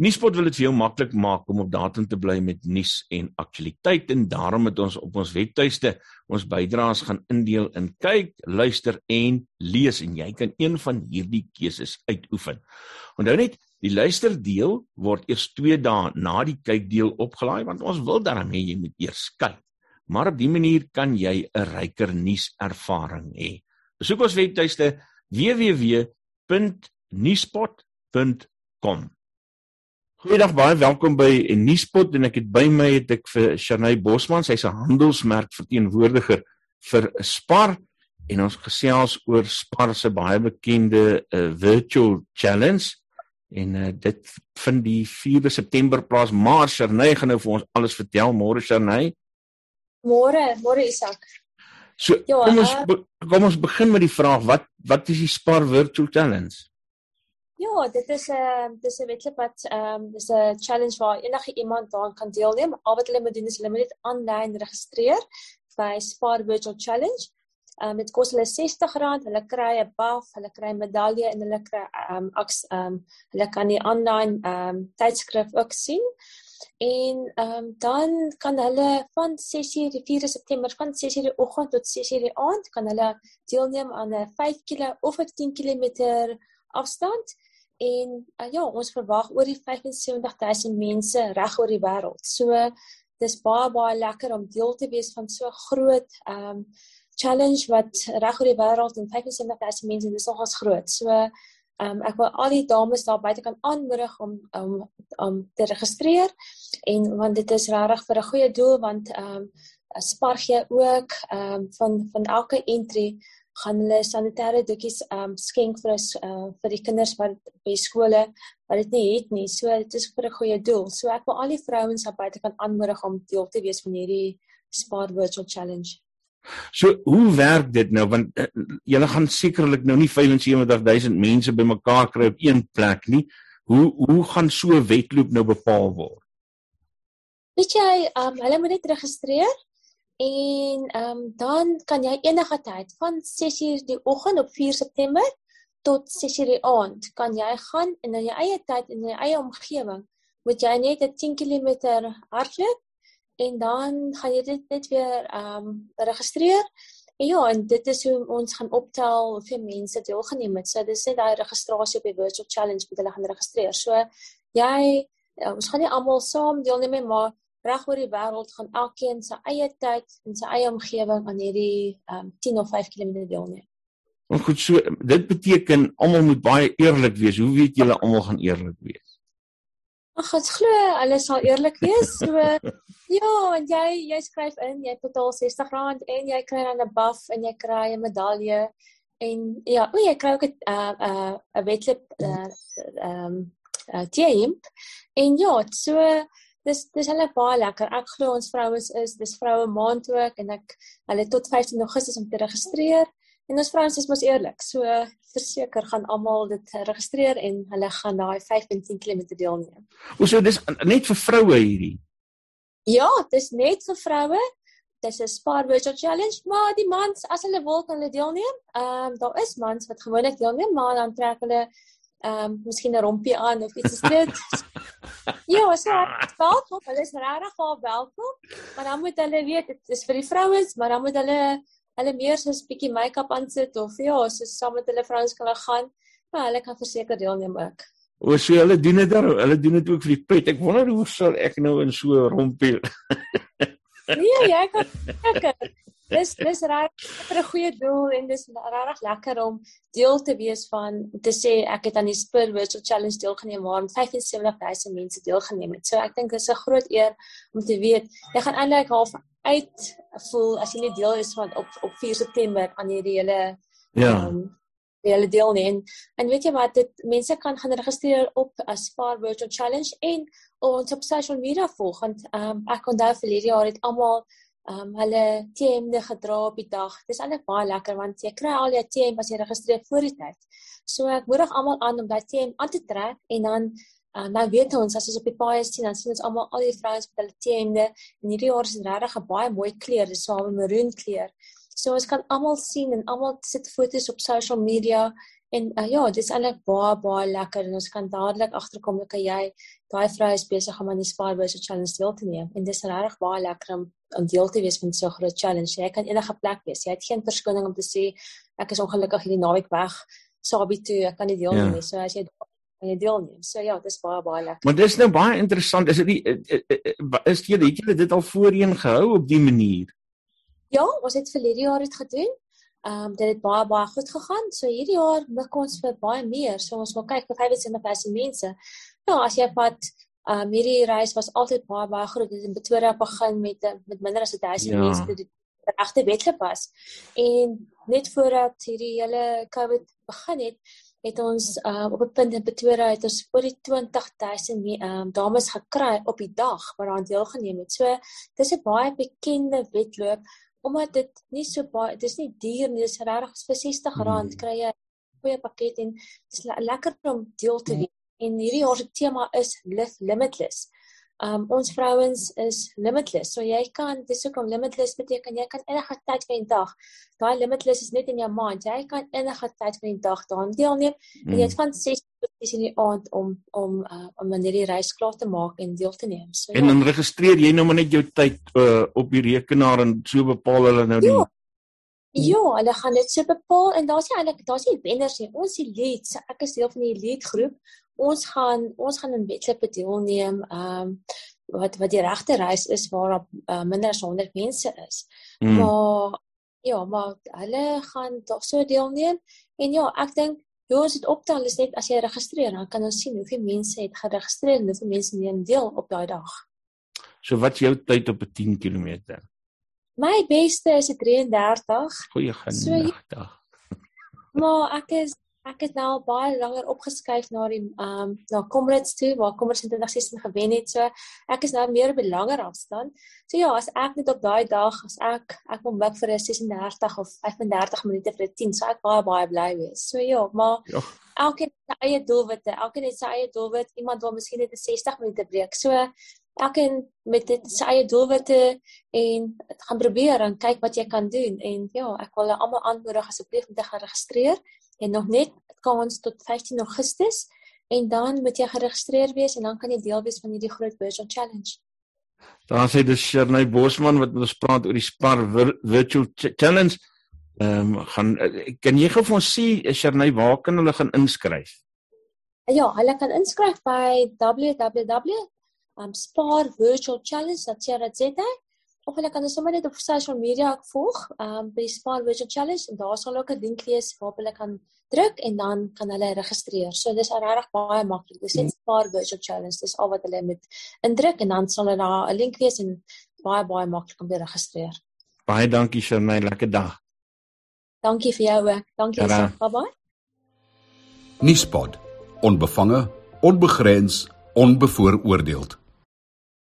Nuuspot wil dit vir jou maklik maak om op datum te bly met nuus en aktualiteit en daarom het ons op ons webtuiste ons bydraes gaan indeel in kyk, luister en lees en jy kan een van hierdie keuses uitoefen. Onthou net, die luisterdeel word eers 2 dae na die kykdeel opgelaai want ons wil daarmee jy moet eers kyk. Maar op dië manier kan jy 'n ryker nuuservaring hê. Besoek ons webtuiste www.nuuspot.com. Goeiedag, baie welkom by Nuuspot en ek het by my het ek vir Shanay Bosman, sy's 'n handelsmerk verteenwoordiger vir Spar en ons gesels oor Spar se baie bekende uh, virtual challenge en uh, dit vind die 4de September plaas. Maar Shanay gaan nou vir ons alles vertel. Môre Shanay. Môre, môre Isak. So, jo, kom ons uh, kom ons begin met die vraag wat wat is die Spar virtual challenge? Ja, dit is 'n uh, dis 'n wedloop wat ehm um, dis 'n challenge waar enige iemand daaraan kan deelneem. Al wat hulle moet doen is hulle moet net aanlyn registreer by Spar Virtual Challenge. Ehm um, dit kos hulle R60, hulle kry 'n buff, hulle kry 'n medalje en hulle kry ehm um, ehm um, hulle kan die aanlyn ehm um, tydskrif ook sien. En ehm um, dan kan hulle van 6:00 die 4 September van 6:00 die oggend tot 6:00 die aand kan hulle deelneem aan 'n 5 km of 'n 10 km afstand en uh, ja, ons verwag oor die 75000 mense reg oor die wêreld. So dis baie baie lekker om deel te wees van so groot ehm um, challenge wat reg oor die wêreld en 75000 mense dis nogals groot. So ehm um, ek wil al die dames daar buite kan aanmoedig om om om te registreer en want dit is regtig vir 'n goeie doel want ehm um, sparg jy ook ehm um, van van elke entry gaan hulle sanitêre doekies um skenk vir ons uh, vir die kinders wat by skole wat dit nie het nie. So dit is vir 'n goeie doel. So ek wil al die vrouens op buite kan aanmoedig om deel te wees van hierdie Spar Virtual Challenge. So hoe werk dit nou want uh, julle gaan sekerlik nou nie 75000 mense bymekaar kry op een plek nie. Hoe hoe gaan so 'n wedloop nou bepaal word? Weet jy, um hulle moet net registreer En ehm um, dan kan jy enige tyd van 6:00 die oggend op 4 September tot 6:00 die aand kan jy gaan en in jou eie tyd in jou eie omgewing moet jy net 'n 10 km hardloop en dan gaan jy dit net weer ehm um, registreer. En ja, en dit is hoe ons gaan optel hoeveel mense deelgeneem het. So dis net daai registrasie op die virtual challenge wat hulle gaan registreer. So jy ja, ons gaan nie almal saam deelneem nie, maar reg oor die wêreld gaan elkeen sy eie tyd en sy eie omgewing aan hierdie um, 10 of 5 km deelneem. Maar goed, so dit beteken almal moet baie eerlik wees. Hoe weet julle almal gaan eerlik wees? Ag, ek glo hulle sal eerlik wees. So ja, en jy jy skryf in, jy betaal R60 en jy kry dan 'n buff en jy kry 'n medalje en ja, o, jy kry ook 'n 'n uh, 'n uh, 'n wedloop uh, ehm uh, um, uh, team. En ja, so dis dis hulle baie lekker. Ek glo ons vrouens is dis vroue maand ook en ek hulle tot 15 Augustus om te registreer. En ons vrouens is mos eerlik. So verseker gaan almal dit registreer en hulle gaan daai 15 km deelneem. O, so dis net vir vroue hierdie. Ja, dis net vir vroue. Dis 'n Spar Virtual Challenge, maar die mans as hulle wil kan hulle deelneem. Ehm um, daar is mans wat gewoonlik deelneem, maar dan trek hulle ehm um, miskien 'n rompie aan of iets is dit. ja, so welkom. Hulle is regtig al welkom. Maar dan moet hulle weet dit is vir die vrouens, maar dan moet hulle hulle meer so 'n bietjie make-up aansit of ja, so saam met hulle vrouens kan gaan. Maar hulle kan verseker deelneem ook. O, so hulle doen dit dan, hulle doen dit ook vir die pret. Ek wonder hoe sal ek nou in so 'n rompie. nee, jy kan seker dis dis reg vir 'n goeie doel en dis regtig lekker om deel te wees van te sê ek het aan die Spur Virtual Challenge deelgeneem waar 75000 mense deelgeneem het. So ek dink dis 'n groot eer om te weet jy gaan eintlik half uit voel as jy nie deel is van op op 4 September aan hierdie hele ja um, die hele deelneem. En weet jy wat dit mense kan gaan registreer op 'n Spar Virtual Challenge en ons op social media volg want um, ek onthou vir hierdie jaar het almal um hulle TM'de gedra op die dag. Dis eintlik baie lekker want jy kry al jou TM as jy registreer voor die tyd. So ek moedig almal aan om daai TM aan te trek en dan uh, nou weet ons as ons op die paai sien dan sien ons almal al die vrouens met hulle TM'de en hierdie jaar is dit regtig 'n baie mooi kleur, dis so 'n maroon kleur. So ons kan almal sien en almal sit foto's op social media en uh, ja, dis eintlik baie baie lekker en ons kan dadelik agterkom dat jy daai vrou is besig om aan die Spar Bus Challenge deel te neem en dis regtig baie lekker om om deel te wees van so 'n groot challenge. Jy kan enige plek wees. Jy het geen verskoning om te sê ek is ongelukkig hierdie naweek weg. Sabi toe, ek kan nie deel ja. nie. So as jy kan jy deelneem. So ja, dis baie baie lekker. Maar dis nou baie interessant. Is dit nie is jy het jy dit al voorheen gehou op die manier? Ja, ons het vir hierdie jaar dit gedoen. Ehm um, dit het baie baie goed gegaan. So hierdie jaar mik ons vir baie meer. So ons wil kyk of hy weet sinne vir mense. Ja, as jy vat um, hierdie reis was altyd baie baie groot. Dit het in Pretoria begin met met minder as 1000 ja. mense dit regte wedloop was. En net voordat hierdie hele COVID begin het, het ons uh, op 'n punt in Pretoria het ons oor die 20000 ehm um, dames gekry op die dag wat aan deelgeneem het. So dis 'n baie bekende wedloop omdat dit nie so baie dis nie duur nie, dis regtig vir R60 hmm. kry jy 'n goeie pakket en dis lekker om deel te wees. En hierdie jaar se tema is Live Limitless um ons vrouens is limitless. So jy kan dis ook om limitless beteken jy kan enige tyd van die dag. Daai limitless is net in jou mind. Jy kan enige tyd van die dag daaraan deelneem. Mm. En jy het van 6 tot in die aand om om uh, om wanneer die reis klaar te maak en deel te neem. So En ja. dan registreer jy nou maar net jou tyd uh, op die rekenaar en so bepaal hulle nou die ja. Ja, hulle gaan dit so bepaal en daar's nie eintlik daar's nie wenners nie. Ons die lead, ek is deel van die lead groep ons gaan ons gaan in wedloop deelneem ehm um, wat wat die regte reis is waar daar uh, minder as 100 mense is. Mm. Maar ja, maar hulle gaan tog so deelneem en ja, ek dink jy ons dit optel is net as jy registreer dan kan ons sien hoeveel mense het geregistreer en hoeveel mense neem deel op daai dag. So wat is jou tyd op 'n 10 km? My beste is 'n 33. Goeie genade. So, maar ek is ek het nou baie langer opgeskuif na die ehm um, na Comrades toe waar Comrades in 2016 gewen het. So ek is nou meer op 'n langer afstand. So ja, as ek net op daai dag as ek ek wil mik vir 'n 36 of 35 minute vir 'n 10, so ek baie baie bly wees. So ja, maar ja. elkeen het sy eie doelwitte. Elkeen het sy eie doelwit. Iemand wil miskien net 'n 60 minute breek. So elkeen met dit sy eie doelwitte en gaan probeer en kyk wat jy kan doen en ja, ek wil almal aanmoedig asseblief om te gaan registreer en nog net kans tot 15 Augustus en dan moet jy geregistreer wees en dan kan jy deel wees van hierdie groot virtual challenge. Daar sê dis Shernay Bosman wat ons praat oor die Spar virtual challenge. Ehm um, gaan kan jy gou vir ons sê Shernay waar kan hulle gaan inskryf? Ja, hulle kan inskryf by www.sparvirtualchallenge.co.za of hulle kan ons sommer net op social media volg, ehm um, by Spar Virtual Challenge en daar sal ook 'n link wees waarop hulle kan druk en dan kan hulle registreer. So dis regtig baie maklik. Dis net mm. Spar Virtual Challenge. Dis al wat hulle moet indruk en dan sal hulle daar 'n link wees en baie baie maklik om te registreer. Baie dankie vir my lekker dag. Dankie vir jou ook. Dankie so. Bye bye. Nuuspot. Onbevange, onbegrens, onbevooroordeeld.